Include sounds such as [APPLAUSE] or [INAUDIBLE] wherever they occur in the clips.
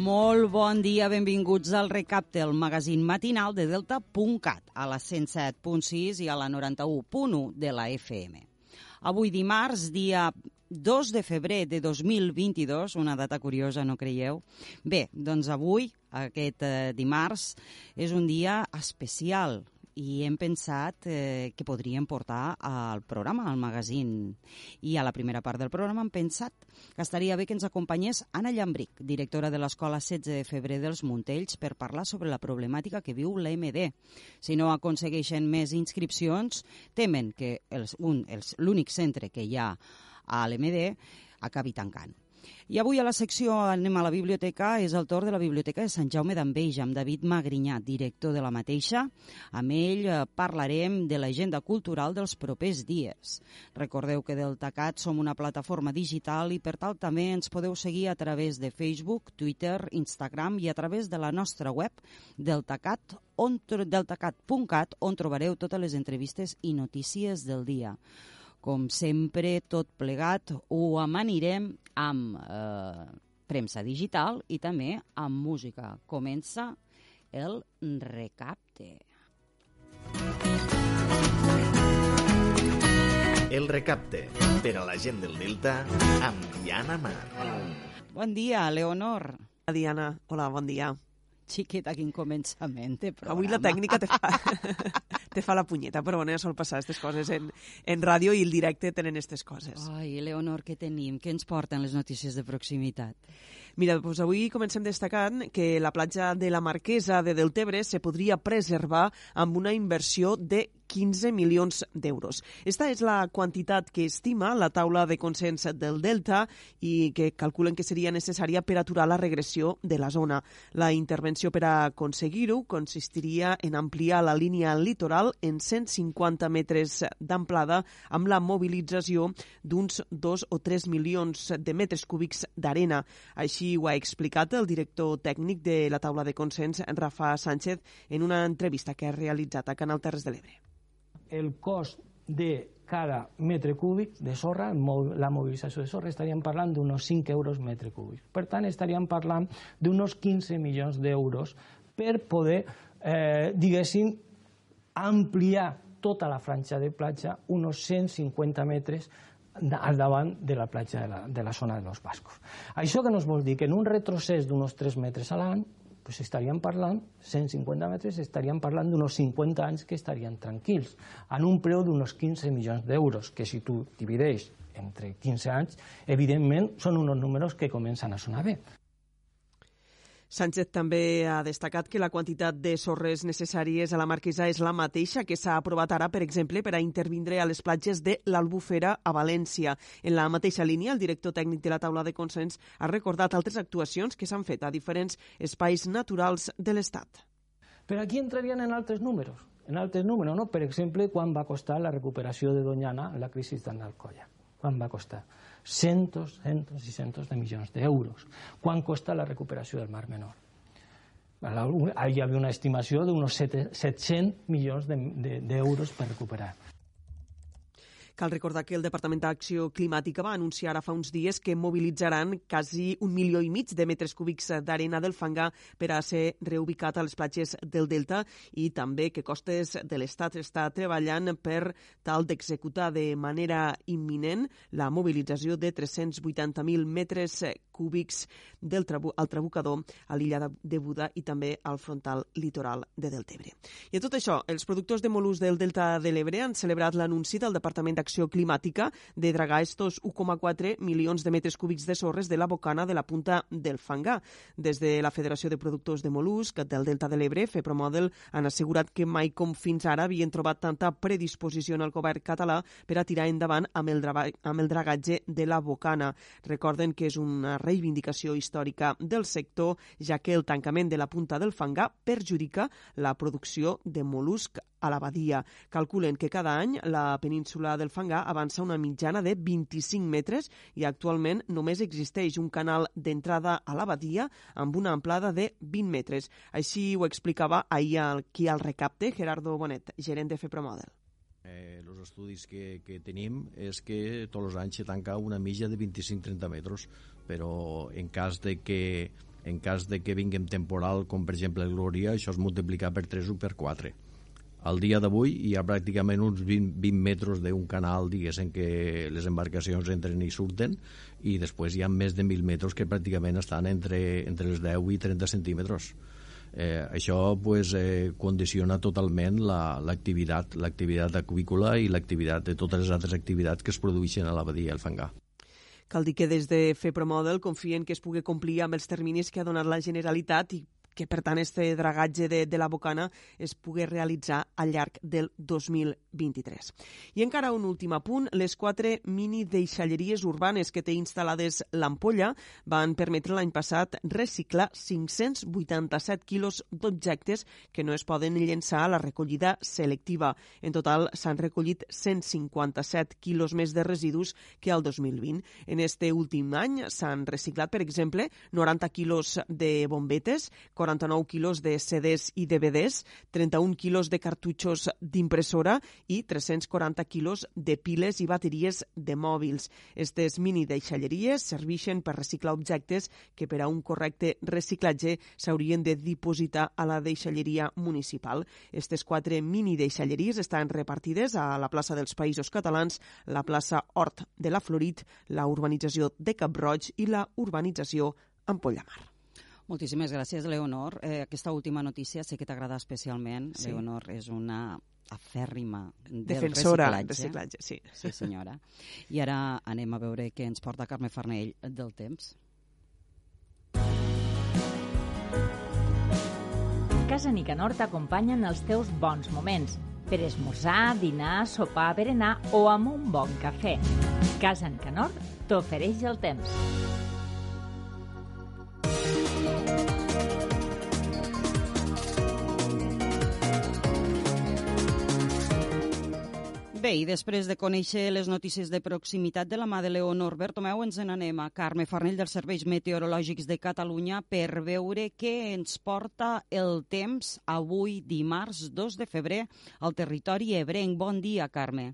Molt bon dia, benvinguts al Recapte, el magazín matinal de Delta.cat, a la 107.6 i a la 91.1 de la FM. Avui dimarts, dia 2 de febrer de 2022, una data curiosa, no creieu? Bé, doncs avui, aquest eh, dimarts, és un dia especial, i hem pensat eh, que podríem portar al programa, al magazín. I a la primera part del programa hem pensat que estaria bé que ens acompanyés Anna Llambric, directora de l'Escola 16 de febrer dels Montells, per parlar sobre la problemàtica que viu l'AMD. Si no aconsegueixen més inscripcions, temen que l'únic centre que hi ha a l'MD acabi tancant. I avui a la secció anem a la biblioteca, és el torn de la Biblioteca de Sant Jaume d'Enveja, amb David Magrinyà, director de la mateixa. Amb ell eh, parlarem de l'agenda cultural dels propers dies. Recordeu que del TACAT som una plataforma digital i per tal també ens podeu seguir a través de Facebook, Twitter, Instagram i a través de la nostra web deltacat on, deltacat.cat on trobareu totes les entrevistes i notícies del dia. Com sempre, tot plegat ho amanirem amb eh, premsa digital i també amb música. Comença el recapte. El recapte per a la gent del Delta amb Diana Mar. Bon dia, Leonor. Diana, hola, bon dia xiqueta, quin començament de programa. Avui la tècnica te fa, [LAUGHS] te fa la punyeta, però bueno, ja sol passar aquestes coses en, en ràdio i el directe tenen aquestes coses. Ai, Leonor, què tenim? Què ens porten les notícies de proximitat? Mira, doncs avui comencem destacant que la platja de la Marquesa de Deltebre se podria preservar amb una inversió de 15 milions d'euros. Esta és la quantitat que estima la taula de consens del Delta i que calculen que seria necessària per aturar la regressió de la zona. La intervenció per a aconseguir-ho consistiria en ampliar la línia litoral en 150 metres d'amplada amb la mobilització d'uns 2 o 3 milions de metres cúbics d'arena. Així ho ha explicat el director tècnic de la taula de consens, Rafa Sánchez, en una entrevista que ha realitzat a Canal Terres de l'Ebre el cost de cada metre cúbic de sorra, la mobilització de sorra, estaríem parlant d'uns 5 euros metre cúbic. Per tant, estaríem parlant d'uns 15 milions d'euros per poder, eh, diguéssim, ampliar tota la franja de platja uns 150 metres al davant de la platja de la, de la zona de los Bascos. Això que nos vol dir que en un retrocés d'uns 3 metres a l'any pues estaríem parlant, 150 metres, estaríem parlant d'uns 50 anys que estarien tranquils, en un preu d'uns 15 milions d'euros, que si tu divideix entre 15 anys, evidentment són uns números que comencen a sonar bé. Sánchez també ha destacat que la quantitat de sorres necessàries a la Marquesa és la mateixa que s'ha aprovat ara, per exemple, per a intervindre a les platges de l'Albufera a València. En la mateixa línia, el director tècnic de la taula de consens ha recordat altres actuacions que s'han fet a diferents espais naturals de l'Estat. Però aquí entrarien en altres números. En altres números, no? Per exemple, quan va costar la recuperació de Doñana en la crisi d'Analcoya. Quan va costar? Cientos, cientos y cientos de millones de euros. ¿Cuánto costa la recuperació del Mar Menor? Hi havia una estimació d'uns 700 milions d'euros de, de, per recuperar. Cal recordar que el Departament d'Acció Climàtica va anunciar ara fa uns dies que mobilitzaran quasi un milió i mig de metres cúbics d'arena del fangar per a ser reubicat a les platges del Delta i també que Costes de l'Estat està treballant per tal d'executar de manera imminent la mobilització de 380.000 metres cúbics del trabu al trabucador a l'illa de Buda i també al frontal litoral de Deltebre. I a tot això, els productors de molús del Delta de l'Ebre han celebrat l'anunci del Departament d'Acció d'acció climàtica de dragar estos 1,4 milions de metres cúbics de sorres de la bocana de la punta del Fangar. Des de la Federació de Productors de Molusc del Delta de l'Ebre, FEPROMODEL, han assegurat que mai com fins ara havien trobat tanta predisposició en el govern català per a tirar endavant amb el, amb el dragatge de la bocana. Recorden que és una reivindicació històrica del sector, ja que el tancament de la punta del Fangar perjudica la producció de molusc a la badia. Calculen que cada any la península del Fangar avança una mitjana de 25 metres i actualment només existeix un canal d'entrada a la badia amb una amplada de 20 metres. Així ho explicava ahir aquí al recapte Gerardo Bonet, gerent de FEPROMODEL. Eh, els estudis que, que tenim és que tots els anys se tanca una mitja de 25-30 metres, però en cas de que en cas de que vinguem temporal, com per exemple Glòria, això es multiplica per 3 o per 4. Al dia d'avui hi ha pràcticament uns 20, 20 metres d'un canal, diguéssim, que les embarcacions entren i surten, i després hi ha més de 1.000 metres que pràcticament estan entre, entre els 10 i 30 centímetres. Eh, això pues, eh, condiciona totalment l'activitat la, l'activitat aquícola i l'activitat de totes les altres activitats que es produeixen a la badia del Fangar. Cal dir que des de FEPROMODEL confien que es pugui complir amb els terminis que ha donat la Generalitat i que per tant este dragatge de, de la bocana es pugui realitzar al llarg del 2023. I encara un últim apunt, les quatre mini deixalleries urbanes que té instal·lades l'Ampolla van permetre l'any passat reciclar 587 quilos d'objectes que no es poden llençar a la recollida selectiva. En total s'han recollit 157 quilos més de residus que al 2020. En este últim any s'han reciclat, per exemple, 90 quilos de bombetes, 49 quilos de CDs i DVDs, 31 quilos de cartutxos d'impressora i 340 quilos de piles i bateries de mòbils. Estes mini deixalleries serveixen per reciclar objectes que per a un correcte reciclatge s'haurien de dipositar a la deixalleria municipal. Estes quatre mini deixalleries estan repartides a la plaça dels Països Catalans, la plaça Hort de la Florit, la urbanització de Cap Roig i la urbanització Ampollamar. Moltíssimes gràcies, Leonor. Eh, aquesta última notícia sé que t'agrada especialment. Sí. Leonor és una afèrrima del Defensora reciclatge. reciclatge, sí. Sí, senyora. I ara anem a veure què ens porta Carme Farnell del temps. Casa Nicanor t'acompanya en els teus bons moments per esmorzar, dinar, sopar, berenar o amb un bon cafè. Casa Nicanor t'ofereix el temps. Bé, i després de conèixer les notícies de proximitat de la mà de Leonor Bertomeu, ens n'anem a Carme Farnell dels Serveis Meteorològics de Catalunya per veure què ens porta el temps avui, dimarts 2 de febrer, al territori ebrenc. Bon dia, Carme.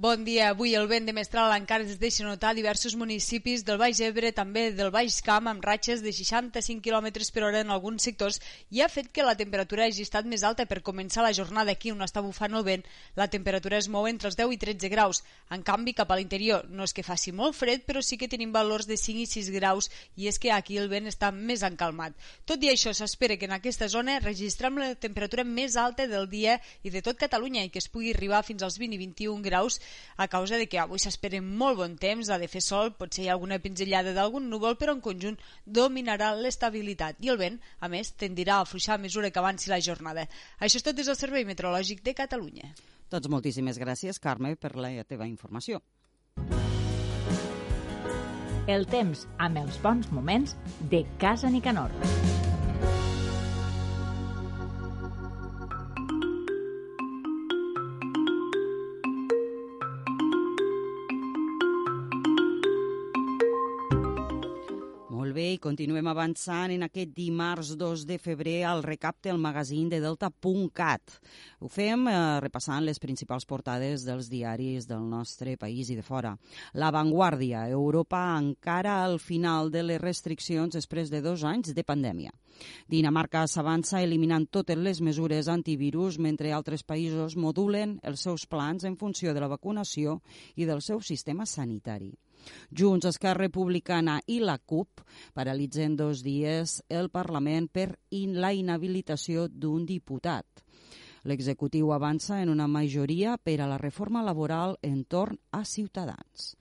Bon dia. Avui el vent de mestral encara es deixa notar a diversos municipis del Baix Ebre, també del Baix Camp, amb ratxes de 65 km per hora en alguns sectors, i ha fet que la temperatura hagi estat més alta per començar la jornada aquí on està bufant el vent. La temperatura es mou entre els 10 i 13 graus. En canvi, cap a l'interior no és que faci molt fred, però sí que tenim valors de 5 i 6 graus, i és que aquí el vent està més encalmat. Tot i això, s'espera que en aquesta zona registrem la temperatura més alta del dia i de tot Catalunya i que es pugui arribar fins als 20 i 21 graus a causa de que avui s'espera molt bon temps, ha de fer sol, potser hi ha alguna pinzellada d'algun núvol, però en conjunt dominarà l'estabilitat i el vent, a més, tendirà a afluixar a mesura que avanci la jornada. Això és tot des del Servei Meteorològic de Catalunya. Doncs moltíssimes gràcies, Carme, per la teva informació. El temps amb els bons moments de Casa Nicanor. Continuem avançant en aquest dimarts 2 de febrer al recapte al magazín de Delta.cat. Ho fem eh, repassant les principals portades dels diaris del nostre país i de fora. La Vanguardia, Europa encara al final de les restriccions després de dos anys de pandèmia. Dinamarca s'avança eliminant totes les mesures antivirus mentre altres països modulen els seus plans en funció de la vacunació i del seu sistema sanitari. Junts, Esquerra Republicana i la CUP paralitzen dos dies el Parlament per in la inhabilitació d'un diputat. L'executiu avança en una majoria per a la reforma laboral entorn a Ciutadans.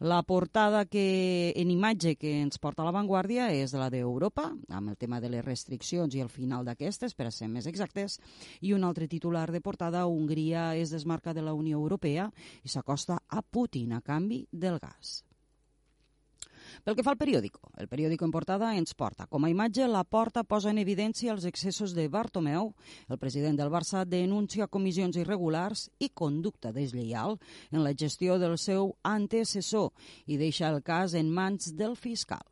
La portada que, en imatge que ens porta a l'avantguàrdia és la d'Europa, amb el tema de les restriccions i el final d'aquestes, per a ser més exactes, i un altre titular de portada, Hongria es desmarca de la Unió Europea i s'acosta a Putin a canvi del gas. Pel que fa al periòdico, el periòdico en portada ens porta. Com a imatge, la porta posa en evidència els excessos de Bartomeu. El president del Barça denuncia comissions irregulars i conducta deslleial en la gestió del seu antecessor i deixa el cas en mans del fiscal.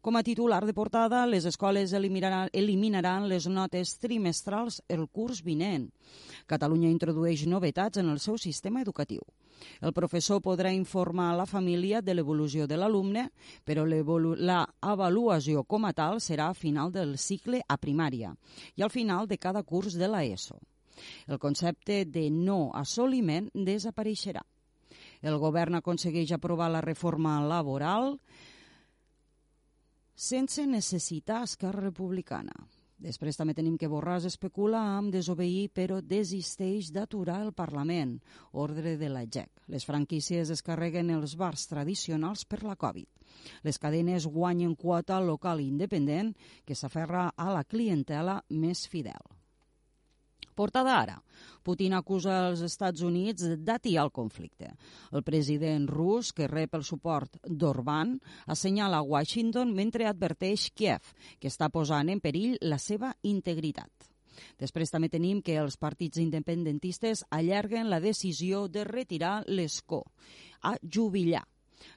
Com a titular de portada, les escoles eliminaran, eliminaran les notes trimestrals el curs vinent. Catalunya introdueix novetats en el seu sistema educatiu. El professor podrà informar la família de l'evolució de l'alumne, però l'avaluació com a tal serà a final del cicle a primària i al final de cada curs de l'ESO. El concepte de no assoliment desapareixerà. El govern aconsegueix aprovar la reforma laboral sense necessitar Esquerra Republicana. Després també tenim que Borràs especula amb desobeir però desisteix d'aturar el Parlament, ordre de la GEC. Les franquícies es carreguen els bars tradicionals per la Covid. Les cadenes guanyen quota local independent que s'aferra a la clientela més fidel. Portada ara. Putin acusa els Estats Units d'atiar el conflicte. El president rus, que rep el suport d'Orban, assenyala Washington mentre adverteix Kiev, que està posant en perill la seva integritat. Després també tenim que els partits independentistes allarguen la decisió de retirar l'escó a jubilar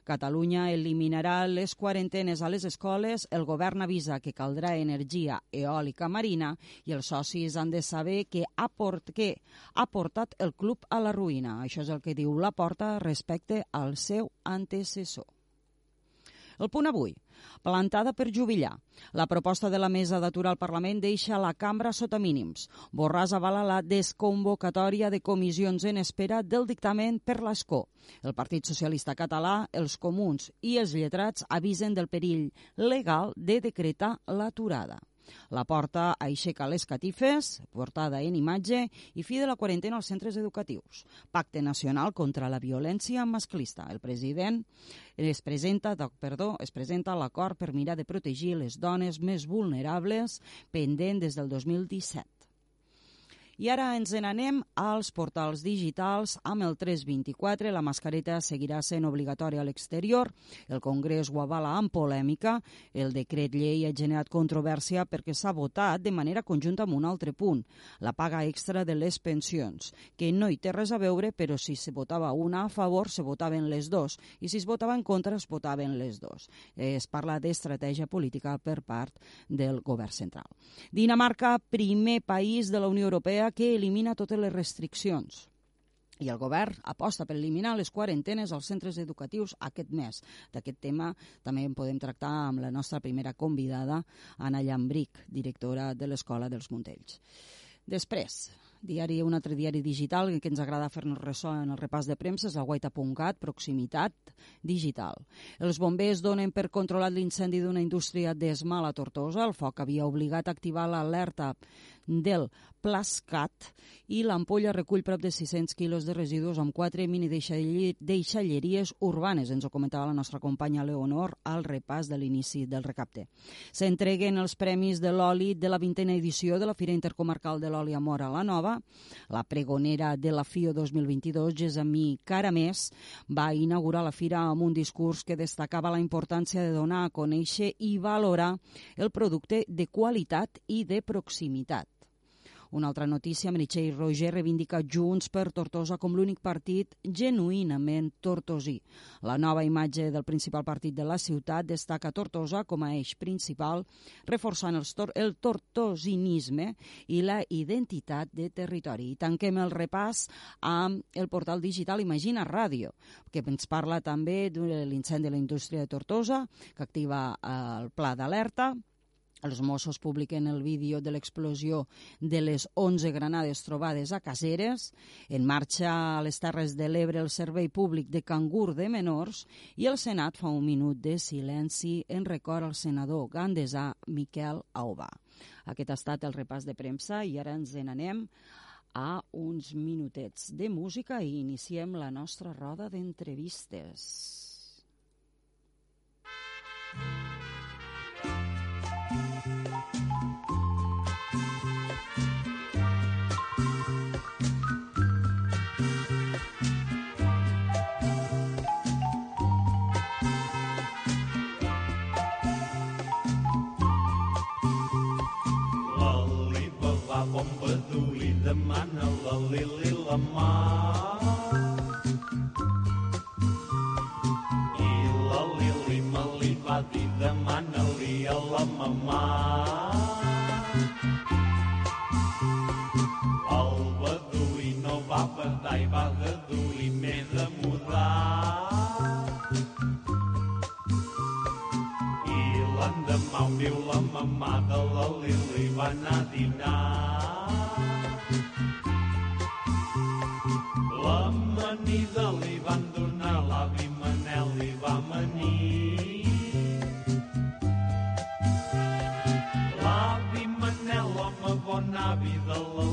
Catalunya eliminarà les quarantenes a les escoles, el govern avisa que caldrà energia eòlica marina i els socis han de saber que ha, port, que ha portat el club a la ruïna. Això és el que diu la porta respecte al seu antecessor. El punt avui plantada per jubilar. La proposta de la mesa d'aturar el Parlament deixa la cambra sota mínims. Borràs avala la desconvocatòria de comissions en espera del dictamen per l'ESCO. El Partit Socialista Català, els comuns i els lletrats avisen del perill legal de decretar l'aturada. La porta aixeca les catifes, portada en imatge, i fi de la quarantena als centres educatius. Pacte Nacional contra la Violència Masclista. El president es presenta, perdó, es presenta l'acord per mirar de protegir les dones més vulnerables pendent des del 2017. I ara ens n'anem als portals digitals amb el 324. La mascareta seguirà sent obligatòria a l'exterior. El Congrés ho avala amb polèmica. El decret llei ha generat controvèrsia perquè s'ha votat de manera conjunta amb un altre punt, la paga extra de les pensions, que no hi té res a veure, però si se votava una a favor, se votaven les dos, i si es votava en contra, es votaven les dos. Es parla d'estratègia política per part del govern central. Dinamarca, primer país de la Unió Europea que elimina totes les restriccions i el govern aposta per eliminar les quarantenes als centres educatius aquest mes. D'aquest tema també en podem tractar amb la nostra primera convidada, Anna Llambric, directora de l'Escola dels Montells. Després, diari, un altre diari digital que ens agrada fer-nos ressò en el repàs de premsa és el guaita.cat, proximitat digital. Els bombers donen per controlat l'incendi d'una indústria d'esmal a Tortosa. El foc havia obligat a activar l'alerta del Plascat i l'ampolla recull prop de 600 quilos de residus amb quatre mini deixalleries urbanes, ens ho comentava la nostra companya Leonor al repàs de l'inici del recapte. S'entreguen els premis de l'oli de la vintena edició de la Fira Intercomarcal de l'Oli a Mora la Nova. La pregonera de la FIO 2022, Gesamí Caramés, va inaugurar la fira amb un discurs que destacava la importància de donar a conèixer i valorar el producte de qualitat i de proximitat. Una altra notícia, Meritxell Roger reivindica Junts per Tortosa com l'únic partit genuïnament tortosí. La nova imatge del principal partit de la ciutat destaca Tortosa com a eix principal, reforçant el, tor el tortosinisme i la identitat de territori. I tanquem el repàs amb el portal digital Imagina Ràdio, que ens parla també de l'incendi de la indústria de Tortosa, que activa el pla d'alerta, els Mossos publiquen el vídeo de l'explosió de les 11 granades trobades a Caseres. En marxa a les Terres de l'Ebre el Servei Públic de Cangur de Menors i el Senat fa un minut de silenci en record al senador gandesà Miquel Aubà. Aquest ha estat el repàs de premsa i ara ens n'anem a uns minutets de música i iniciem la nostra roda d'entrevistes. L'Alibaba bon beduí demana la Lili la mà. I la Lili me li va dir demana-li a la mamà. El beduí no va badar i va deduir m'he de viu la mamà de la Lili va anar a dinar. L'amanida li van donar, l'avi Manel li va amanir. L'avi Manel, home bon avi de la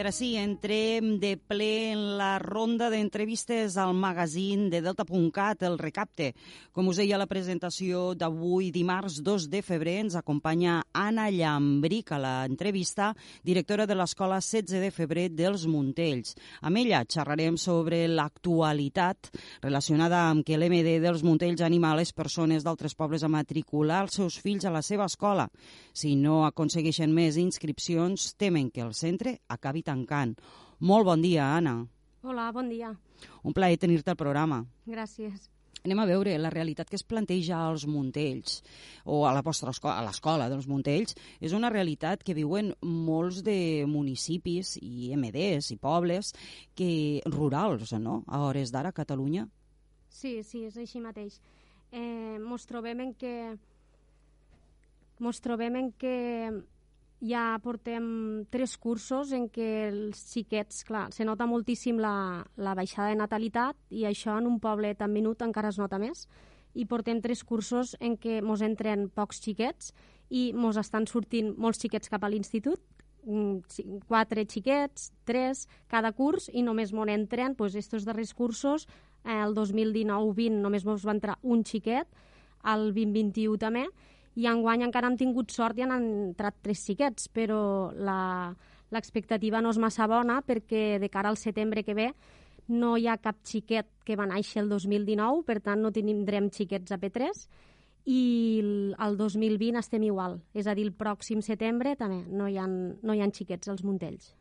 ara sí, entrem de ple en la ronda d'entrevistes al magazín de Delta.cat, el Recapte. Com us deia la presentació d'avui, dimarts 2 de febrer, ens acompanya Anna Llambric a l'entrevista, directora de l'Escola 16 de febrer dels Montells. Amb ella xerrarem sobre l'actualitat relacionada amb que l'MD dels Montells anima a les persones d'altres pobles a matricular els seus fills a la seva escola. Si no aconsegueixen més inscripcions, temen que el centre acabi tancant. Molt bon dia, Anna. Hola, bon dia. Un plaer tenir-te al programa. Gràcies. Anem a veure la realitat que es planteja als Montells o a la vostra escola, a l'escola dels Montells. És una realitat que viuen molts de municipis i MDs i pobles que rurals, no?, a hores d'ara a Catalunya. Sí, sí, és així mateix. Eh, mos trobem en que mos trobem en que ja portem tres cursos en què els xiquets, clar, se nota moltíssim la, la baixada de natalitat i això en un poble tan minut encara es nota més. I portem tres cursos en què mos entren pocs xiquets i mos estan sortint molts xiquets cap a l'institut, mm, quatre xiquets, tres cada curs, i només m'on entren pues, estos darrers cursos, eh, el 2019-20 només mos va entrar un xiquet, el 2021 també, i enguany encara hem tingut sort i han entrat tres xiquets, però l'expectativa no és massa bona perquè de cara al setembre que ve no hi ha cap xiquet que va néixer el 2019, per tant no tindrem xiquets a P3, i el el 2020 estem igual, és a dir, el pròxim setembre també no hi ha, no hi ha xiquets als Montells.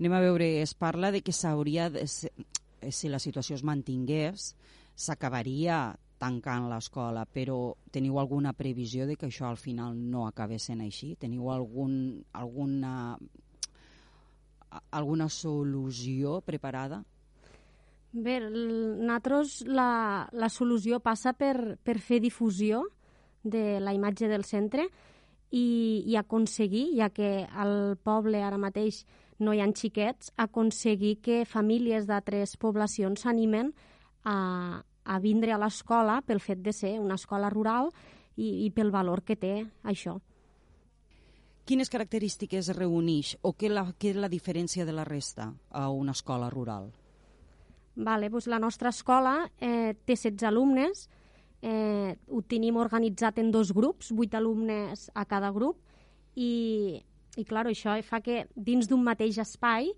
Anem a veure, es parla de que s'hauria, si la situació es mantingués, s'acabaria tancant l'escola, però teniu alguna previsió de que això al final no acabés sent així? Teniu algun, alguna, alguna solució preparada? Bé, nosaltres la, la solució passa per, per fer difusió de la imatge del centre i, i aconseguir, ja que al poble ara mateix no hi ha xiquets, aconseguir que famílies d'altres poblacions s'animen a, a vindre a l'escola pel fet de ser una escola rural i, i pel valor que té això. Quines característiques reuneix o què, la, què és la diferència de la resta a una escola rural? Vale, doncs la nostra escola eh, té 16 alumnes, eh, ho tenim organitzat en dos grups, 8 alumnes a cada grup, i, i clar, això fa que dins d'un mateix espai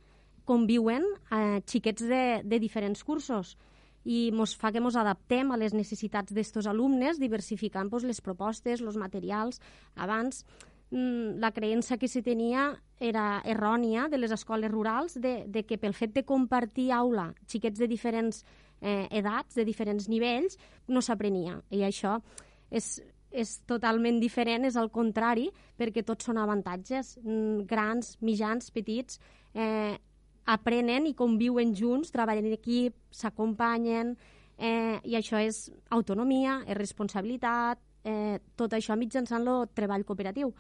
conviuen eh, xiquets de, de diferents cursos i mos fa que mos adaptem a les necessitats d'estos alumnes, diversificant pues, les propostes, els materials. Abans, mm, la creença que se tenia era errònia de les escoles rurals de, de que pel fet de compartir aula xiquets de diferents eh, edats, de diferents nivells, no s'aprenia. I això és, és totalment diferent, és al contrari, perquè tots són avantatges. Mm, Grans, mitjans, petits, eh, aprenen i conviuen junts, treballen en equip, s'acompanyen, eh, i això és autonomia, és responsabilitat, eh, tot això mitjançant el treball cooperatiu.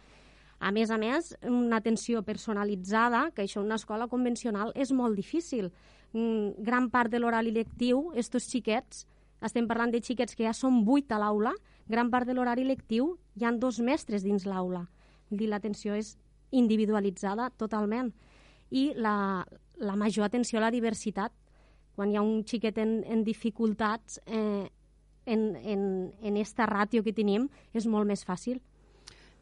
A més a més, una atenció personalitzada, que això en una escola convencional és molt difícil. Mm, gran part de l'horari lectiu, estos xiquets, estem parlant de xiquets que ja són vuit a l'aula, gran part de l'horari lectiu hi han dos mestres dins l'aula. L'atenció és individualitzada totalment. I la, la major atenció a la diversitat. Quan hi ha un xiquet en, en dificultats, eh, en, en, en esta ràtio que tenim, és molt més fàcil.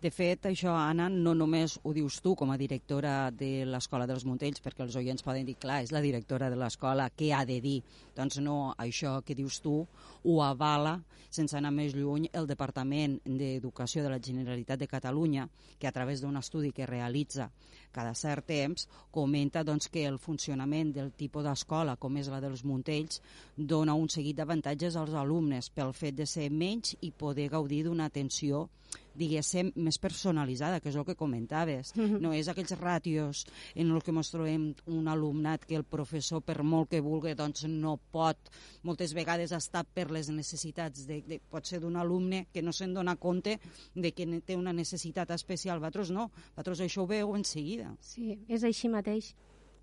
De fet, això, Anna, no només ho dius tu com a directora de l'Escola dels Montells, perquè els oients poden dir, clar, és la directora de l'escola, què ha de dir? Doncs no, això que dius tu ho avala, sense anar més lluny, el Departament d'Educació de la Generalitat de Catalunya, que a través d'un estudi que realitza cada cert temps, comenta doncs, que el funcionament del tipus d'escola, com és la dels Montells, dona un seguit d'avantatges als alumnes pel fet de ser menys i poder gaudir d'una atenció diguéssim, més personalitzada, que és el que comentaves. No és aquells ràtios en els que ens trobem un alumnat que el professor, per molt que vulgui, doncs no pot moltes vegades estar per les necessitats de, de pot ser d'un alumne que no se'n dona compte de que té una necessitat especial. Vosaltres no, vosaltres això ho veu en seguida. Sí, és així mateix.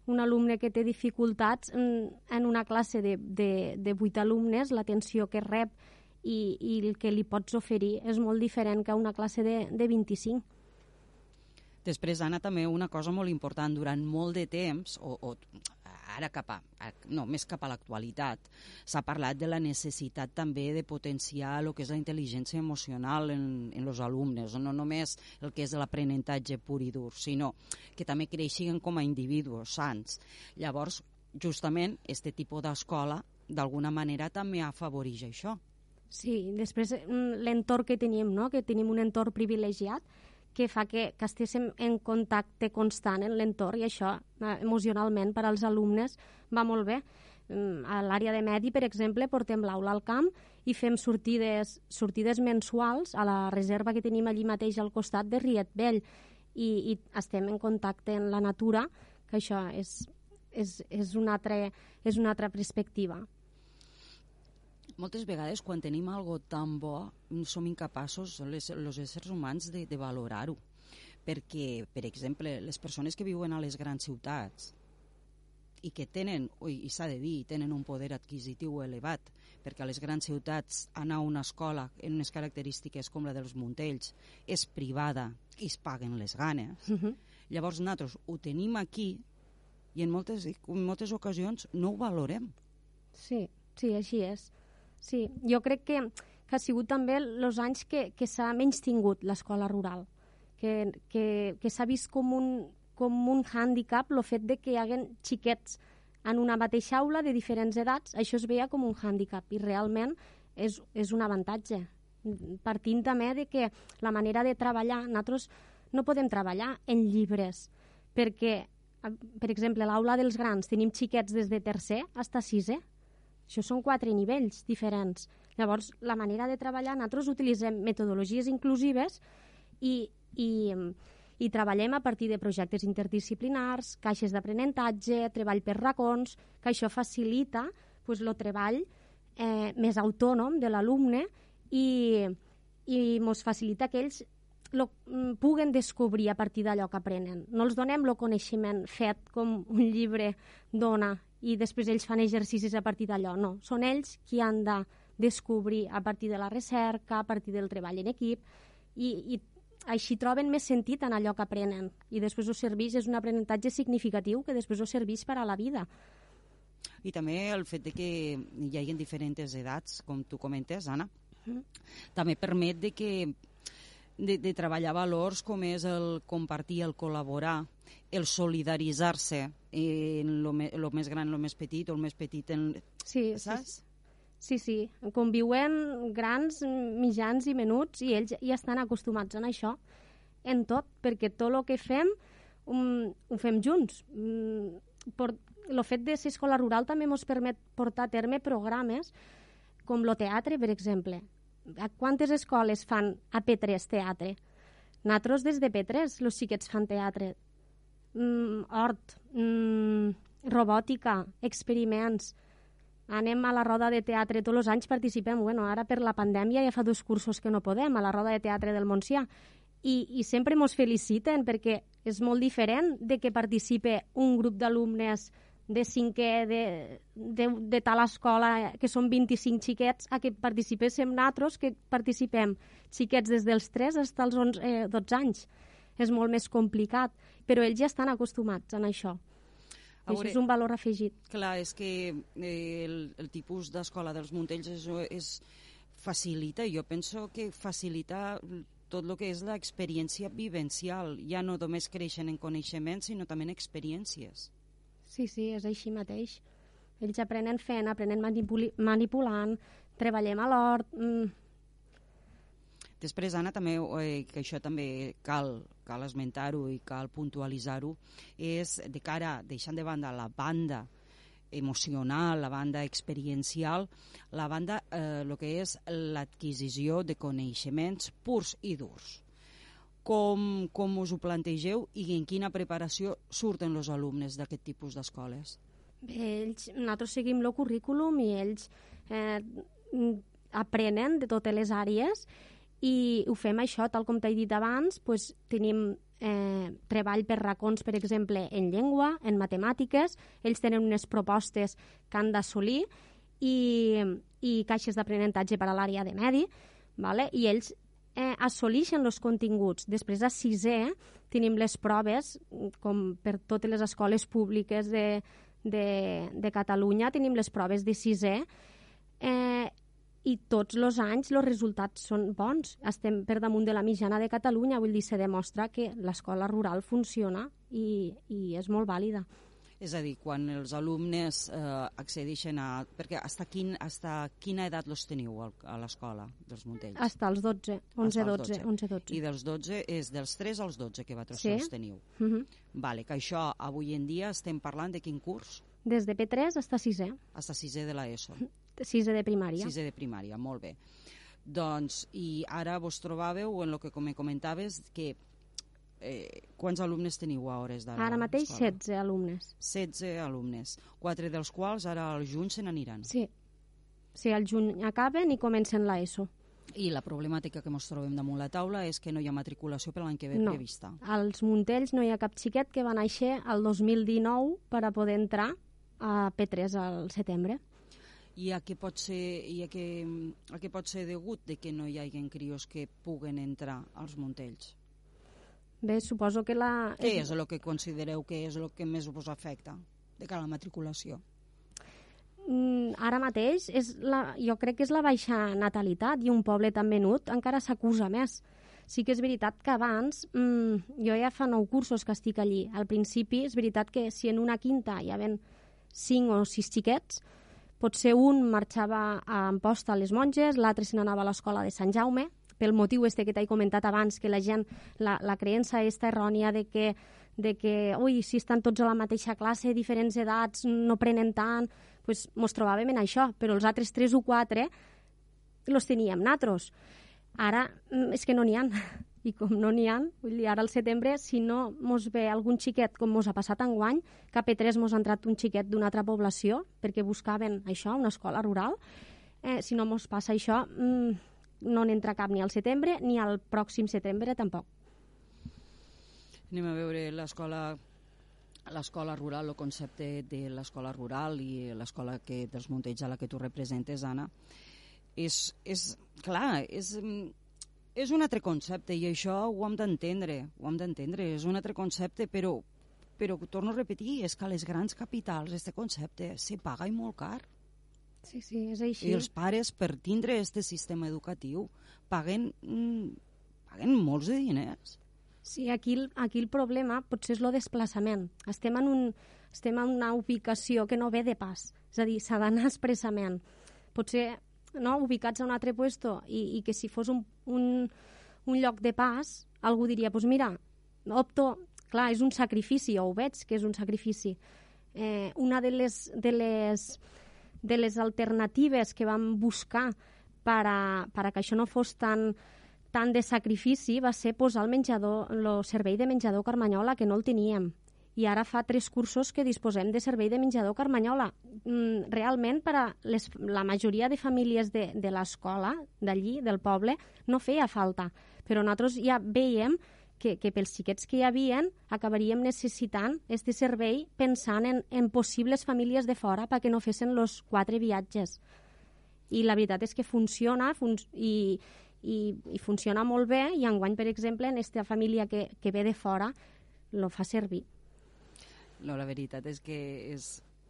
Un alumne que té dificultats en, en una classe de, de, de 8 alumnes, l'atenció que rep i, i el que li pots oferir és molt diferent que una classe de, de 25. Després, Anna, també una cosa molt important, durant molt de temps, o, o ara cap a, no, més cap a l'actualitat, s'ha parlat de la necessitat també de potenciar el que és la intel·ligència emocional en, en els alumnes, no només el que és l'aprenentatge pur i dur, sinó que també creixin com a individus sants. Llavors, justament, este tipus d'escola, d'alguna manera, també afavoreix això. Sí, després mm, l'entorn que tenim, no? que tenim un entorn privilegiat, que fa que, que estiguéssim en contacte constant en l'entorn i això eh, emocionalment per als alumnes va molt bé. Mm, A l'àrea de medi, per exemple, portem l'aula al camp i fem sortides, sortides mensuals a la reserva que tenim allí mateix al costat de Riet Vell i, i estem en contacte amb la natura, que això és, és, és, una, altra, és una altra perspectiva. Moltes vegades, quan tenim algo tan bo, som incapaços, les, els éssers humans, de, de valorar-ho. perquè, per exemple, les persones que viuen a les grans ciutats i que tenen, i s'ha de dir, tenen un poder adquisitiu elevat, perquè a les grans ciutats anar a una escola en unes característiques com la dels Montells és privada i es paguen les ganes. Uh -huh. Llavors nosaltres ho tenim aquí i en moltes, en moltes ocasions no ho valorem. Sí, sí, així és. Sí, jo crec que, que ha sigut també els anys que, que s'ha menys tingut l'escola rural, que, que, que s'ha vist com un, com un hàndicap el fet de que hi haguen xiquets en una mateixa aula de diferents edats, això es veia com un hàndicap i realment és, és un avantatge. Partint també de que la manera de treballar, nosaltres no podem treballar en llibres, perquè, per exemple, l'aula dels grans tenim xiquets des de tercer fins a sisè. Això són quatre nivells diferents. Llavors, la manera de treballar, nosaltres utilitzem metodologies inclusives i, i, i treballem a partir de projectes interdisciplinars, caixes d'aprenentatge, treball per racons, que això facilita pues, el treball eh, més autònom de l'alumne i, i ens facilita que ells lo, mm, puguen descobrir a partir d'allò que aprenen. No els donem el coneixement fet com un llibre dona i després ells fan exercicis a partir d'allò. No, són ells qui han de descobrir a partir de la recerca, a partir del treball en equip i, i així troben més sentit en allò que aprenen i després ho serveix, és un aprenentatge significatiu que després ho serveix per a la vida. I també el fet de que hi hagi diferents edats, com tu comentes, Anna, mm. també permet de que de, de treballar valors com és el compartir, el col·laborar, el solidaritzar-se en lo, me, lo més gran, lo més petit, o el més petit en... Sí, saps? Sí, Sí, sí, conviuen grans, mitjans i menuts i ells ja estan acostumats a això, en tot, perquè tot el que fem um, ho fem junts. Um, por, el fet de ser escola rural també ens permet portar a terme programes com el teatre, per exemple. A quantes escoles fan a P3 teatre? Nosaltres des de P3, els xiquets fan teatre. Mm, hort, mm, robòtica, experiments anem a la roda de teatre tots els anys, participem. Bueno, ara per la pandèmia ja fa dos cursos que no podem, a la roda de teatre del Montsià. I, i sempre ens feliciten perquè és molt diferent de que participe un grup d'alumnes de cinquè de, de, de tal escola, que són 25 xiquets, a que participéssim nosaltres, que participem xiquets des dels 3 fins als 11, eh, 12 anys. És molt més complicat, però ells ja estan acostumats a això. I això és un valor afegit. Clar, és que eh, el, el tipus d'escola dels Montells és, és facilita, jo penso que facilita tot el que és l'experiència vivencial. Ja no només creixen en coneixements, sinó també en experiències. Sí, sí, és així mateix. Ells aprenen fent, aprenen manipulant, treballem a l'hort, mm, Després, Anna, també, eh, que això també cal, cal esmentar-ho i cal puntualitzar-ho, és de cara, deixant de banda la banda emocional, la banda experiencial, la banda, eh, el que és l'adquisició de coneixements purs i durs. Com, com us ho plantegeu i en quina preparació surten els alumnes d'aquest tipus d'escoles? Bé, ells, nosaltres seguim el currículum i ells eh, aprenen de totes les àrees i ho fem això, tal com t'he dit abans, pues, tenim eh, treball per racons, per exemple, en llengua, en matemàtiques, ells tenen unes propostes que han d'assolir i, i caixes d'aprenentatge per a l'àrea de medi, vale? i ells eh, assolixen els continguts. Després, a sisè, tenim les proves, com per totes les escoles públiques de, de, de Catalunya, tenim les proves de sisè, eh, i tots els anys els resultats són bons. Estem per damunt de la mitjana de Catalunya, vull dir, se demostra que l'escola rural funciona i, i és molt vàlida. És a dir, quan els alumnes eh, accedeixen a... Perquè hasta, quin, hasta quina edat los teniu a l'escola dels Montells? Hasta els 12, 11, 12, 11, 12. I dels 12 és dels 3 als 12 que vosaltres sí. els teniu. Uh -huh. Vale, que això avui en dia estem parlant de quin curs? Des de P3 fins a 6è. Hasta 6è de l'ESO. [LAUGHS] Sisè de primària. Sisè de primària, molt bé. Doncs, i ara vos trobàveu, en el que me comentaves, que eh, quants alumnes teniu a hores d'ara? Ara mateix 16 alumnes. 16 alumnes, quatre dels quals ara al juny se n'aniran. Sí. Sí, al juny acaben i comencen l'ESO. I la problemàtica que ens trobem damunt la taula és que no hi ha matriculació per l'any que ve No. prevista. Als Montells no hi ha cap xiquet que va néixer el 2019 per a poder entrar a P3 al setembre. I a què pot ser, i a què, a què pot ser degut de que no hi hagi crios que puguen entrar als Montells? Bé, suposo que la... Què és el que considereu que és el que més us afecta de cara a la matriculació? Mm, ara mateix és la, jo crec que és la baixa natalitat i un poble tan menut encara s'acusa més. Sí que és veritat que abans, mm, jo ja fa nou cursos que estic allí. Al principi és veritat que si en una quinta hi havia cinc o sis xiquets, potser un marxava a Amposta a les monges, l'altre se n'anava a l'escola de Sant Jaume, pel motiu este que t'he comentat abans, que la gent, la, la creença està errònia de que, de que, ui, si estan tots a la mateixa classe, diferents edats, no prenen tant, pues, mos trobàvem en això, però els altres tres o quatre los teníem natros. Ara mm, és que no n'hi han. [LAUGHS] I com no n'hi han, vull dir, ara al setembre, si no mos ve algun xiquet, com mos ha passat enguany, que a P3 mos ha entrat un xiquet d'una altra població, perquè buscaven això, una escola rural, eh, si no mos passa això, mm, no n'entra cap ni al setembre ni al pròxim setembre tampoc. Anem a veure l'escola l'escola rural, el concepte de l'escola rural i l'escola que dels Montells a la que tu representes, Anna, és, és clar, és, és un altre concepte i això ho hem d'entendre, ho hem d'entendre, és un altre concepte, però, però torno a repetir, és que a les grans capitals este concepte se paga i molt car. Sí, sí, és així. I els pares, per tindre este sistema educatiu, paguen, mm, paguen molts de diners. Sí, aquí, aquí el problema potser és el desplaçament. Estem en, un, estem en una ubicació que no ve de pas. És a dir, s'ha d'anar expressament. Potser no, ubicats a un altre puesto i, i que si fos un, un, un lloc de pas, algú diria, doncs pues mira, opto... Clar, és un sacrifici, o ho veig que és un sacrifici. Eh, una de les, de les, de les alternatives que vam buscar per a, per a que això no fos tan, tant de sacrifici va ser posar el menjador, el servei de menjador Carmanyola, que no el teníem. I ara fa tres cursos que disposem de servei de menjador Carmanyola. Mm, realment, per a les, la majoria de famílies de, de l'escola, d'allí, del poble, no feia falta. Però nosaltres ja veiem que, que pels xiquets que hi havien acabaríem necessitant este servei pensant en, en possibles famílies de fora perquè no fessin els quatre viatges. I la veritat és que funciona fun i, i, i funciona molt bé i enguany, per exemple, en aquesta família que, que ve de fora lo fa servir. No, la veritat és que és,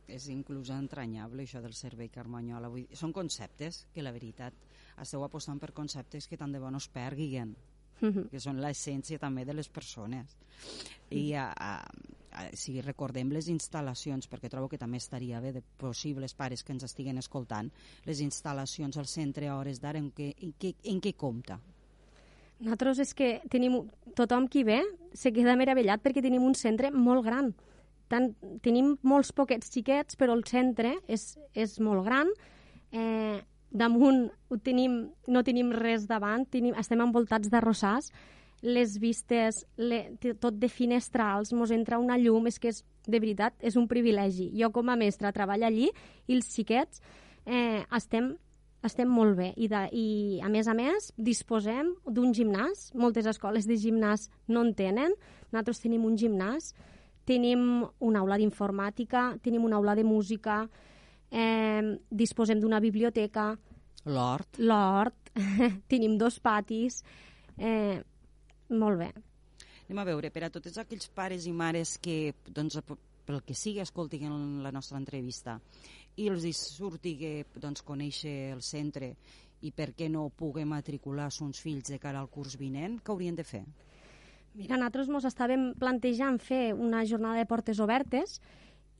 és inclús entranyable això del servei Carmanyola. Vull són conceptes que la veritat esteu apostant per conceptes que tant de bo no es perguin que són l'essència també de les persones. I a, a, a, si recordem les instal·lacions, perquè trobo que també estaria bé de possibles pares que ens estiguen escoltant, les instal·lacions al centre a hores d'ara, en, què, en, què, en què compta? Nosaltres és que tenim, tothom qui ve se queda meravellat perquè tenim un centre molt gran. Tant, tenim molts poquets xiquets, però el centre és, és molt gran. Eh, damunt ho tenim, no tenim res davant, tenim, estem envoltats d'arrossars, les vistes, le, tot de finestrals, mos entra una llum, és que és, de veritat, és un privilegi. Jo com a mestra treballo allí i els xiquets eh, estem, estem molt bé. I, de, I, a més a més, disposem d'un gimnàs. Moltes escoles de gimnàs no en tenen. Nosaltres tenim un gimnàs, tenim una aula d'informàtica, tenim una aula de música, eh, disposem d'una biblioteca, L'hort. l'hort, [LAUGHS] tenim dos patis, eh, molt bé. Anem a veure, per a tots aquells pares i mares que, doncs, pel que sigui, escoltin la nostra entrevista i els hi surti que doncs, conèixer el centre i per què no poder matricular sons fills de cara al curs vinent, què haurien de fer? Mira, nosaltres ens estàvem plantejant fer una jornada de portes obertes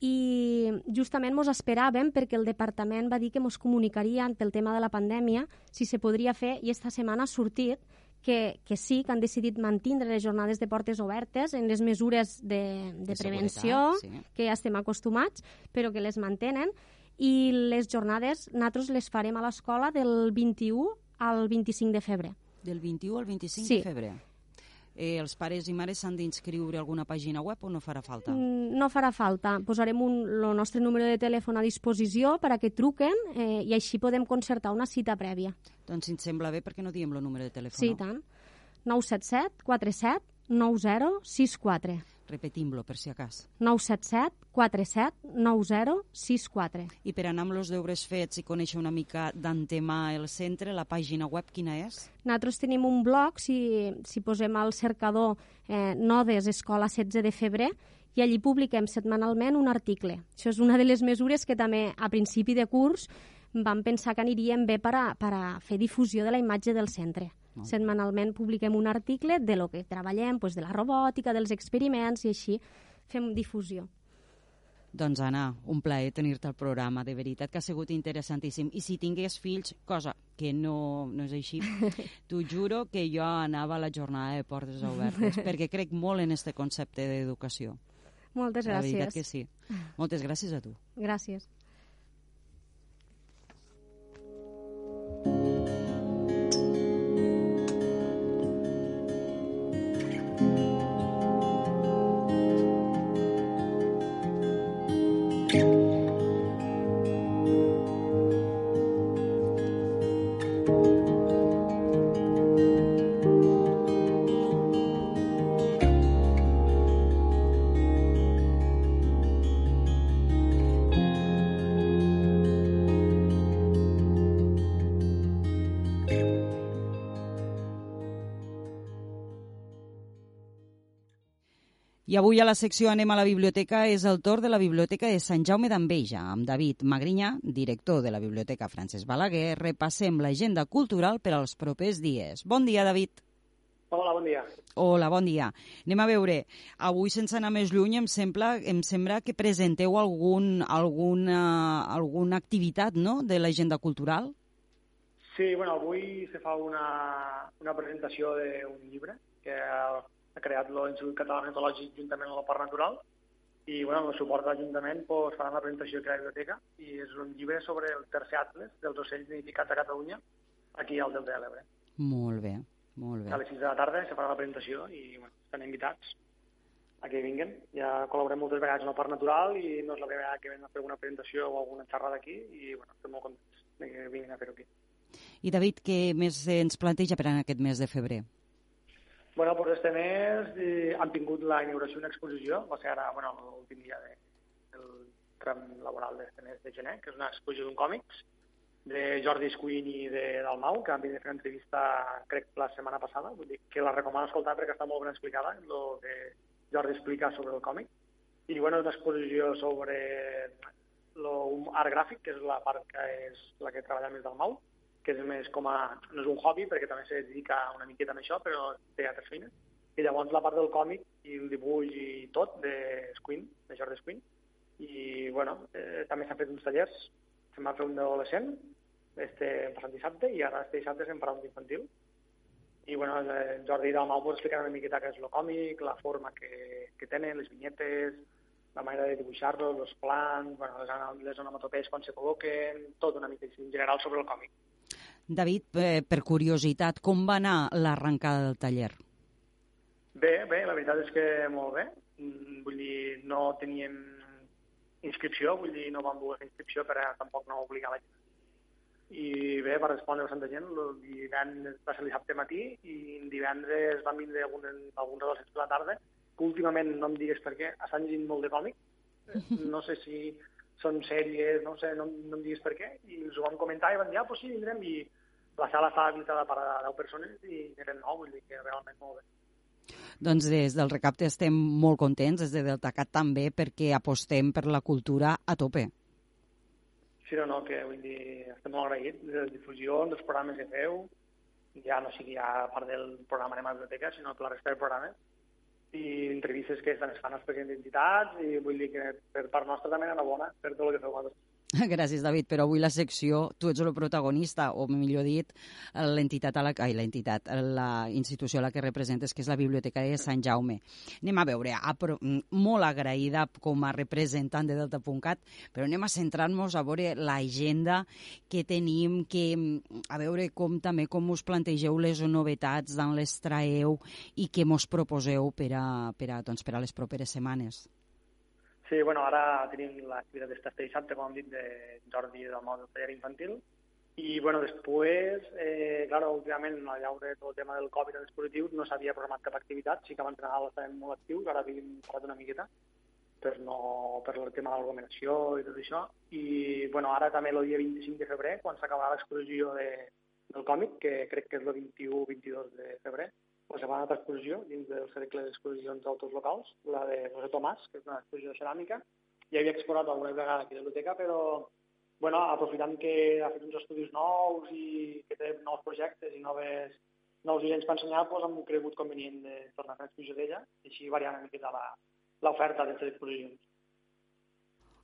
i justament ens esperàvem perquè el departament va dir que ens comunicaria pel tema de la pandèmia si se podria fer i esta setmana ha sortit que, que sí, que han decidit mantindre les jornades de portes obertes en les mesures de, de, De prevenció sí. que ja estem acostumats, però que les mantenen i les jornades nosaltres les farem a l'escola del 21 al 25 de febrer. Del 21 al 25 Sí. de febrer. Eh, els pares i mares s'han d'inscriure a alguna pàgina web o no farà falta? Mm, No farà falta. Posarem un, el nostre número de telèfon a disposició per a que truquen eh, i així podem concertar una cita prèvia. Doncs si et sembla bé, per què no diem el número de telèfon? Sí, i tant. 977 47 90 64. Repetim-lo, per si acas. 977 47 90 64. I per anar amb els deures fets i conèixer una mica d'antemà el centre, la pàgina web quina és? Nosaltres tenim un blog, si, si posem al cercador eh, Nodes Escola 16 de febrer, i allí publiquem setmanalment un article. Això és una de les mesures que també a principi de curs vam pensar que anirien bé per a, per a fer difusió de la imatge del centre. Setmanalment publiquem un article de lo que treballem, pues, de la robòtica, dels experiments, i així fem difusió. Doncs Anna, un plaer tenir-te al programa, de veritat que ha sigut interessantíssim. I si tingués fills, cosa que no, no és així, [LAUGHS] t'ho juro que jo anava a la jornada de portes obertes, [LAUGHS] perquè crec molt en este concepte d'educació. Moltes La veritat gràcies. que sí. Moltes gràcies a tu. Gràcies. I avui a la secció Anem a la biblioteca és el torn de la Biblioteca de Sant Jaume d'Enveja, amb David Magrinyà, director de la Biblioteca Francesc Balaguer. Repassem l'agenda cultural per als propers dies. Bon dia, David. Hola, bon dia. Hola, bon dia. Anem a veure. Avui, sense anar més lluny, em sembla, em sembla que presenteu algun, alguna, alguna activitat no? de l'agenda cultural. Sí, bueno, avui se fa una, una presentació d'un llibre que ha, creat l'Institut Català Metodològic juntament amb el Parc Natural i bueno, amb el suport de l'Ajuntament pues, faran la presentació aquí a la biblioteca i és un llibre sobre el tercer atles dels ocells nidificats a Catalunya aquí al Delta de l'Ebre. Molt bé, molt A bé. les 6 de la tarda se farà la presentació i bueno, estan invitats a que vinguin. Ja col·laborem moltes vegades amb el Parc Natural i no és la primera que venen a fer alguna presentació o alguna xerrada aquí i bueno, estem molt contents de que vinguin a fer-ho aquí. I David, què més ens planteja per a aquest mes de febrer? Bueno, doncs este mes eh, han tingut la inauguració d'una exposició, va ser ara, bueno, l'últim dia de, del tram laboral d'este mes de gener, que és una exposició d'un còmics de Jordi Escuin i de Dalmau, que van venir a fer una entrevista, crec, la setmana passada, vull dir que la recomano escoltar perquè està molt ben explicada, el que Jordi explica sobre el còmic. I, bueno, una exposició sobre l'art gràfic, que és la part que és la que treballa més Dalmau, que és més com a... no és un hobby, perquè també se dedica una miqueta a això, però té altres feines. I llavors la part del còmic i el dibuix i tot de Squin, de Jordi Squin. I, bueno, eh, també s'han fet uns tallers. Se'n va fer un d'adolescent, este passat dissabte, i ara este dissabte se'n farà un d'infantil. I, bueno, eh, Jordi Dalmau pues, explicar una miqueta què és el còmic, la forma que, que tenen, les vinyetes, la manera de dibuixar-los, els plans, bueno, les, les onomatopees quan se col·loquen, tot una mica en general sobre el còmic. David, eh, per curiositat, com va anar l'arrencada del taller? Bé, bé, la veritat és que molt bé. Mm, Vull dir, no teníem inscripció, vull dir, no vam voler fer inscripció per a tampoc no obligar la gent. I bé, va respondre bastanta gent. El divendres va ser dissabte matí i divendres van vindre algun, alguns a les 7 de la tarda, que últimament no em digues per què, estan llegint molt de còmic. No sé si són sèries, no sé, no, no em diguis per què. I ens ho vam comentar i van dir, ah, pues sí, vindrem. I la sala estava habilitada per a 10 persones i eren 9, vull dir que realment molt bé. Doncs des del recapte estem molt contents, des de Deltacat també, perquè apostem per la cultura a tope. Sí o no, que vull dir, estem molt agraïts de les difusions, dels programes que feu, ja no sigui a part del programa la Biblioteca, sinó per la resta del programa, i entrevistes que estan es fan als presidents d'entitats, i vull dir que per part nostra també enhorabona per tot el que feu vosaltres. [LAUGHS] Gràcies, David, però avui la secció, tu ets el protagonista, o millor dit, l'entitat, a la, ai, l'entitat, la institució a la que representes, que és la Biblioteca de Sant Jaume. Anem a veure, a, molt agraïda com a representant de Delta.cat, però anem a centrar-nos a veure l'agenda que tenim, que, a veure com també com us plantegeu les novetats, d'on les traeu i què mos proposeu per a, per a, doncs, per a les properes setmanes. Sí, bueno, ara tenim l'activitat d'esta dissabte, com hem dit, de Jordi del món del taller infantil. I, bueno, després, eh, clar, últimament, al llaure tot el tema del Covid dels dispositius, no s'havia programat cap activitat, sí que abans de Nadal estàvem molt actius, ara havíem parat una miqueta, per, no, per el tema de l'aglomeració i tot això. I, bueno, ara també el dia 25 de febrer, quan s'acabarà l'exposició de, del còmic, que crec que és el 21-22 de febrer, pues, a una altra exposició dins del cercle d'exposicions d'autors locals, la de José Tomàs, que és una exposició de ceràmica. Ja havia exposat alguna vegada aquí a la biblioteca, però bueno, aprofitant que ha fet uns estudis nous i que té nous projectes i noves, nous dissenys per ensenyar, doncs hem cregut convenient de tornar a fer exposició d'ella així variar una miqueta l'oferta d'aquestes exposicions.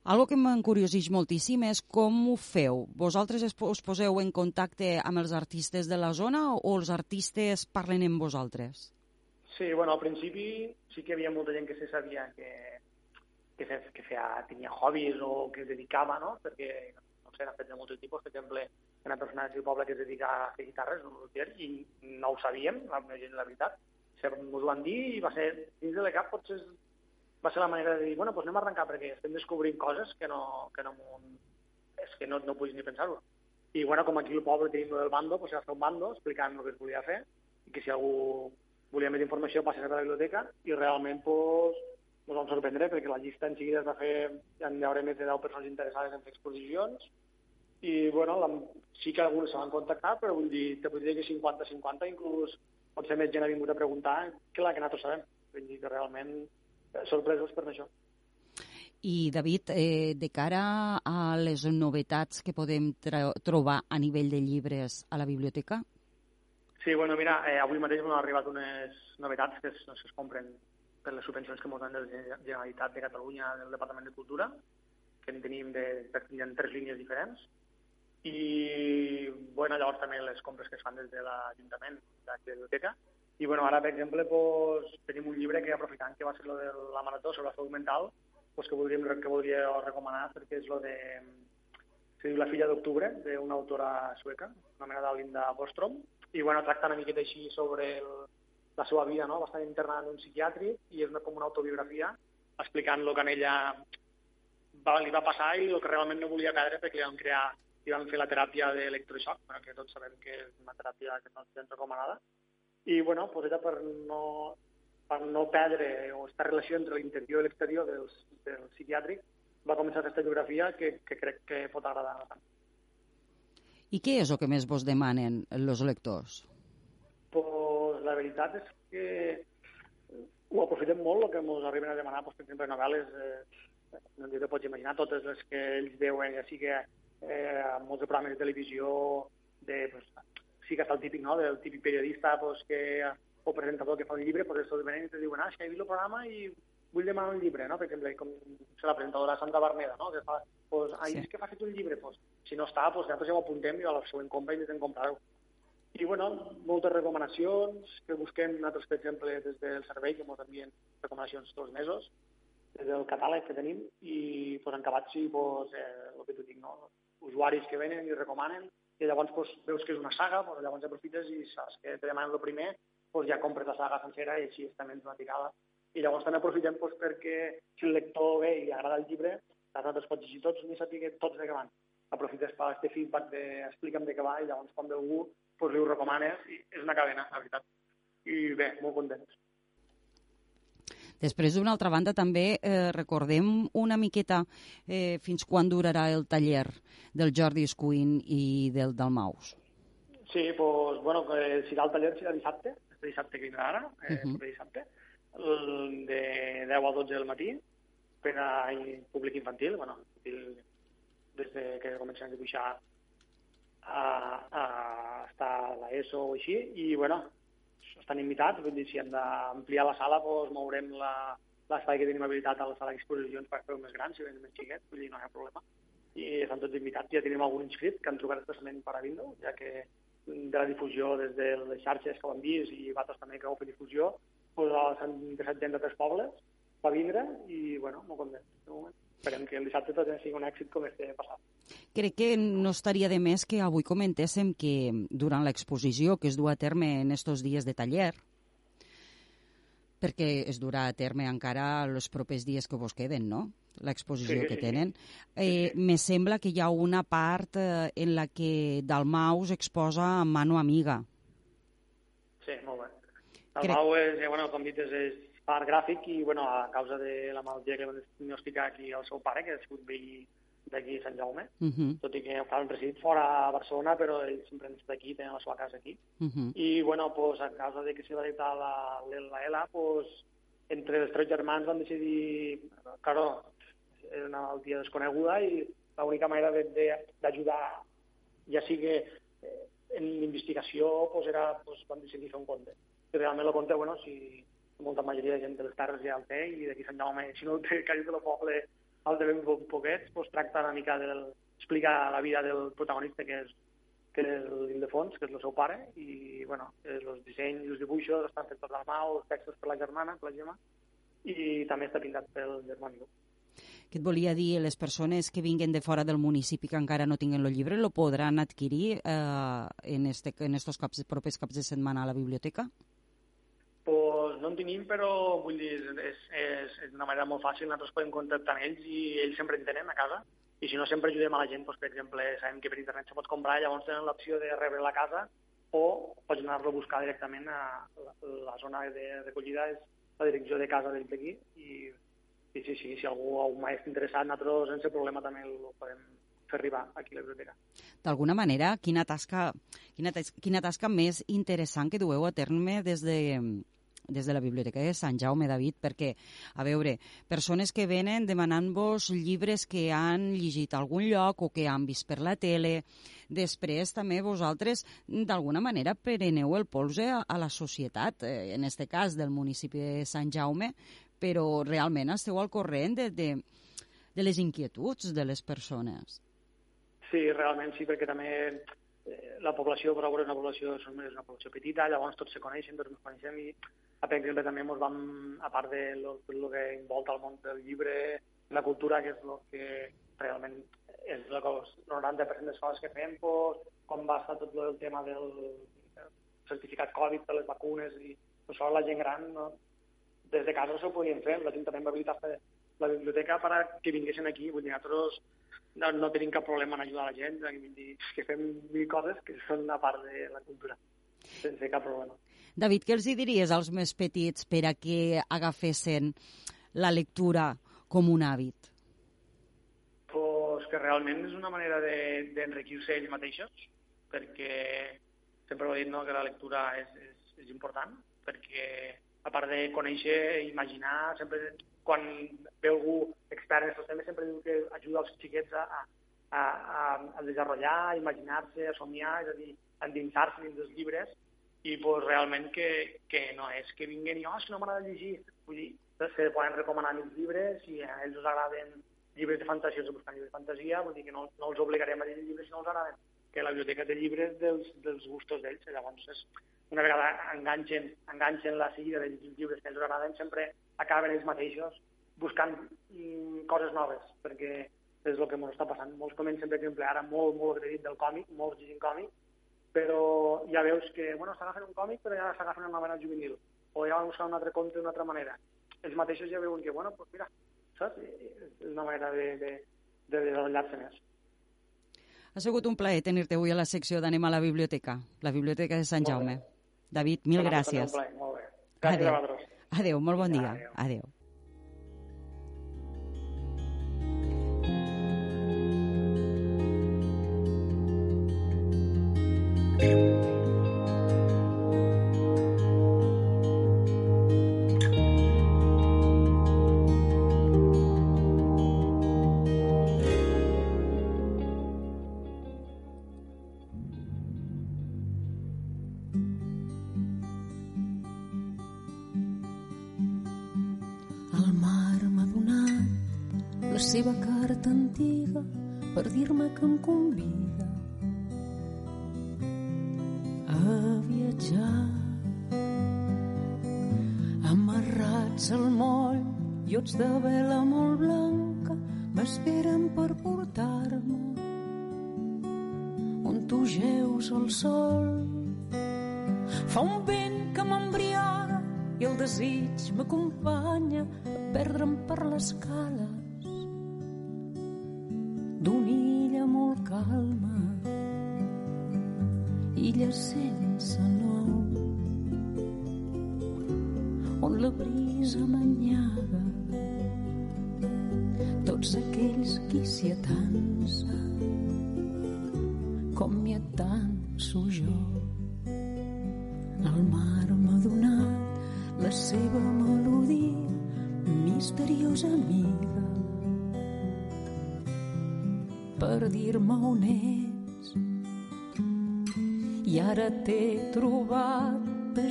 Algo que m'encurioseix moltíssim és com ho feu. Vosaltres us poseu en contacte amb els artistes de la zona o els artistes parlen amb vosaltres? Sí, bueno, al principi sí que hi havia molta gent que se sabia que, que, fe, que feia, tenia hobbies o que es dedicava, no? Perquè, no sé, han fet de molts tipus. Per exemple, una persona del poble que es dedica a fer guitarres, un luthier, i no ho sabíem, la gent, la veritat. Ens ho van dir i va ser, dins de la cap, potser va ser la manera de dir, bueno, doncs anem a arrencar perquè estem descobrint coses que no, que no, és que no, no puguis ni pensar-ho. I bueno, com aquí al poble tenim el bando, doncs va fer un bando explicant el que es volia fer i que si algú volia més informació passés a la biblioteca i realment doncs, ens vam sorprendre perquè la llista en seguida es va fer, ja hi haurà més de 10 persones interessades en fer exposicions i bueno, la, sí que algunes se van contactar, però vull dir, te vull dir que 50-50 inclús potser més gent ha vingut a preguntar que la que nosaltres sabem. Vull dir que realment sorpresos per això. I, David, eh, de cara a les novetats que podem trobar a nivell de llibres a la biblioteca? Sí, bueno, mira, eh, avui mateix m'han arribat unes novetats que es, que es compren per les subvencions que ens donen de la Generalitat de Catalunya, del Departament de Cultura, que en tenim de, en tres línies diferents. I, bueno, llavors també les compres que es fan des de l'Ajuntament, de la biblioteca, i bueno, ara, per exemple, pues, tenim un llibre que, aprofitant que va ser lo de la marató sobre la salut mental, pues, que, voldríem, que voldria recomanar perquè és lo de se diu La filla d'octubre, d'una autora sueca, anomenada Linda Bostrom, i bueno, tracta una miqueta així sobre el, la seva vida, no? va estar internada en un psiquiàtric i és una, com una autobiografia explicant el que en ella va, li va passar i el que realment no volia perdre perquè li van crear li van fer la teràpia d'electroxoc, bueno, que tots sabem que és una teràpia que no és recomanada, i bueno, pues ella per no, per no perdre o aquesta relació entre l'interior i l'exterior del, del psiquiàtric va començar aquesta biografia que, que crec que pot agradar bastant. I què és el que més vos demanen els lectors? Pues la veritat és que ho aprofitem molt, el que ens arriben a demanar, pues, per exemple, novel·les, eh, no te pots imaginar totes les que ells veuen, ja sigui eh, molts programes de televisió, de, pues, sí que està el típic, no?, del típic periodista pues, que, o presentador que fa un llibre, pues, eso venen i te diuen, ah, que he vist el programa i vull demanar un llibre, no? Per exemple, com la presentadora Santa Berneda, no? Que fa, pues, ah, sí. que fa fet un llibre, pues, si no està, pues, nosaltres ja ho apuntem i a la següent compra intentem comprar-ho. I, bueno, moltes recomanacions que busquem nosaltres, per exemple, des del servei, que ens envien recomanacions tots els mesos, des del catàleg que tenim, i pues, en acabat sí, pues, eh, el que tu dic, no? usuaris que venen i recomanen, i llavors doncs, veus que és una saga, doncs, llavors aprofites i saps que te demanen el primer, doncs ja compres la saga sencera i així està menys maticada. I llavors també aprofitem doncs, perquè si el lector ve i li agrada el llibre, nosaltres pots llegir tots ni saber tots de què van. Aprofites per aquest feedback de explica'm de què va i llavors quan ve algú doncs, li ho recomanes i és una cadena, la veritat. I bé, molt contents. Després, d'una altra banda, també eh, recordem una miqueta eh, fins quan durarà el taller del Jordi Escuin i del Dalmaus. Sí, doncs, bueno, eh, si el taller serà dissabte, este dissabte que vindrà ara, eh, uh -huh. dissabte, de 10 a 12 del matí, per a públic infantil, bueno, des de que comencem a dibuixar a, a estar a l'ESO o així, i bueno, estan invitats, vull dir, si hem d'ampliar la sala, doncs mourem l'espai que tenim habilitat a la sala d'exposicions per fer-ho més gran, si venen més xiquets, vull dir, no hi ha problema. i estan tots invitats. Ja tenim algun inscrit que han trucat expressament per a vindre, ja que de la difusió des de les xarxes que ho han vist i altres també que ho fet difusió, doncs s'han interessat gent de tres pobles per vindre i, bueno, molt moment. Esperem que el dissabte tot sigui un èxit com este passat. Crec que no estaria de més que avui comentéssim que durant l'exposició que es du a terme en estos dies de taller, perquè es durà a terme encara els propers dies que vos queden, no? L'exposició Sí, que sí, tenen. sí. Eh, me sembla que hi ha una part eh, en la que Dalmau exposa mano amiga. Sí, molt bé. El Crec- és, eh, bueno, com dit, és, és part gràfic i, bueno, a causa de la malaltia que va diagnosticar aquí el seu pare, que ha sigut veí d'aquí Sant Jaume, Uh -huh, tot i que ha residit fora a Barcelona, però ell sempre ha estat aquí, tenen la seva casa aquí. uh -huh. I, bueno, pues, a causa de que se va dictar la, la ELA, pues, entre els tres germans van decidir... Claro, era una malaltia desconeguda i l'única manera d'ajudar, ja sigui eh, en investigació, pues, era, pues, van decidir fer un conte. I realment el conte, bueno, si molta majoria de gent de les terres ja el té i d'aquí Sant Jaume, si no el té, que de el poble té ben po- poquets, pues, tracta una mica del... explica la vida del protagonista, que és que és l'Ildefons, que és el seu pare, i bueno, els dissenys i els dibuixos estan fets per l'Armau, els textos per la germana, per la Gemma, i també està pintat pel germà meu. Què et volia dir? Les persones que vinguen de fora del municipi que encara no tinguen el llibre lo podran adquirir eh, en, este, en estos caps, propers caps de setmana a la biblioteca? No en tenim, però vull dir, és, és, és una manera molt fàcil, nosaltres podem contactar amb ells i ells sempre en tenen a casa, i si no sempre ajudem a la gent, doncs, per exemple, sabem que per internet se pot comprar, llavors tenen l'opció de rebre la casa o pots anar-lo a buscar directament a la, la zona de recollida és la direcció de casa d'ells d'aquí i, i sí, sí, si algú, algú més interessat, nosaltres sense problema també el podem fer arribar aquí a la biblioteca. D'alguna manera, quina tasca, quina, tas- quina tasca més interessant que dueu a terme des de, des de la Biblioteca de Sant Jaume, David, perquè, a veure, persones que venen demanant-vos llibres que han llegit a algun lloc o que han vist per la tele, després també vosaltres, d'alguna manera, preneu el polze a, a la societat, eh, en este cas del municipi de Sant Jaume, però realment esteu al corrent de, de, de les inquietuds de les persones. Sí, realment sí, perquè també eh, la població, per veure, és una població, és una població petita, llavors tots se coneixen, tots ens coneixem i, per exemple, també ens vam, a part de lo, lo que envolta el món del llibre, la cultura, que és el que realment és el que el 90% de les coses que fem, pues, com va estar tot el tema del certificat Covid de les vacunes i això la gent gran, no? des de casa s'ho podien fer, l'Ajuntament va habilitar la biblioteca per que vinguessin aquí, vull dir, nosaltres no, no tenim cap problema en ajudar la gent, que fem mil coses que són una part de la cultura, sense cap problema. David, què els hi diries als més petits per a que agafessin la lectura com un hàbit? Pues que realment és una manera de- d'enriquir-se ells mateixos, perquè sempre ho he dit, no?, que la lectura és, és, és important, perquè a part de conèixer, imaginar, sempre quan ve algú expert en aquests temes sempre diu que ajuda els xiquets a, a, a, a desenvolupar, a imaginar-se, a somiar, és a dir, endinsar-se dins dels llibres, i pues, realment que, que no és que vinguin i, oh, si no m'agrada llegir, vull dir, se poden recomanar mil llibres, si a ells us agraden llibres de fantasia, els busquen llibres de fantasia, vull dir que no, no els obligarem a llegir llibres si no els agraden, que la biblioteca té llibres dels, dels gustos d'ells, llavors és, una vegada enganxen, enganxen la seguida dels llibres que els agraden, sempre acaben ells mateixos buscant mm, coses noves, perquè és el que ens està passant. Molts comencen, per exemple, ara molt, molt acredit del còmic, molts llegint còmic, però ja veus que, bueno, s'agafen un còmic, però ja s'agafen una novela juvenil, o ja van buscar un altre conte d'una altra manera. Ells mateixos ja veuen que, bueno, pues mira, saps? És una manera de, de, de desenvolupar-se més. Ha sigut un plaer tenir-te avui a la secció d'Anem a la biblioteca, la Biblioteca de Sant Jaume. David, mil gràcies. plaer, Molt bé. Gràcies Adéu. a vosaltres. Adéu, molt bon dia. Adéu. Adéu. Seva carta antiga per dir-me que em convida viatjar. Amarrats al moll, iots de vela molt blanca m'esperen per portar-me on tu geus al sol. Fa un vent que m'embriaga i el desig m'acompanya a perdre'm per les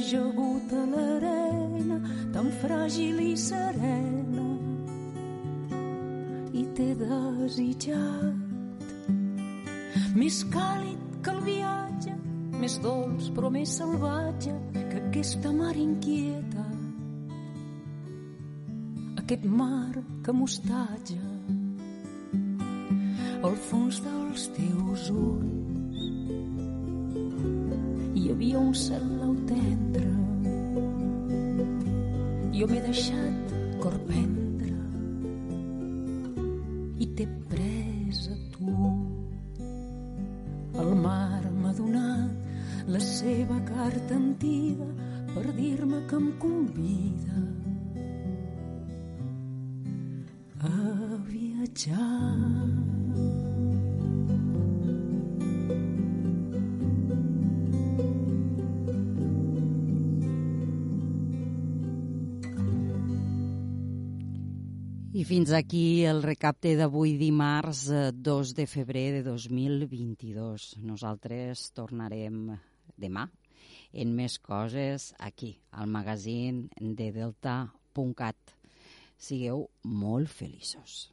ajagut a l'arena tan fràgil i serena i t'he desitjat més càlid que el viatge més dolç però més salvatge que aquesta mar inquieta aquest mar que m'hostatja al fons dels teus ulls. Hi havia un cel blau tendre jo m'he deixat corprendre i t'he pres a tu el mar m'ha donat la seva carta antiga per dir-me que em convida I fins aquí el recapte d'avui dimarts 2 de febrer de 2022. Nosaltres tornarem demà en més coses aquí, al magazín de delta.cat. Sigueu molt feliços.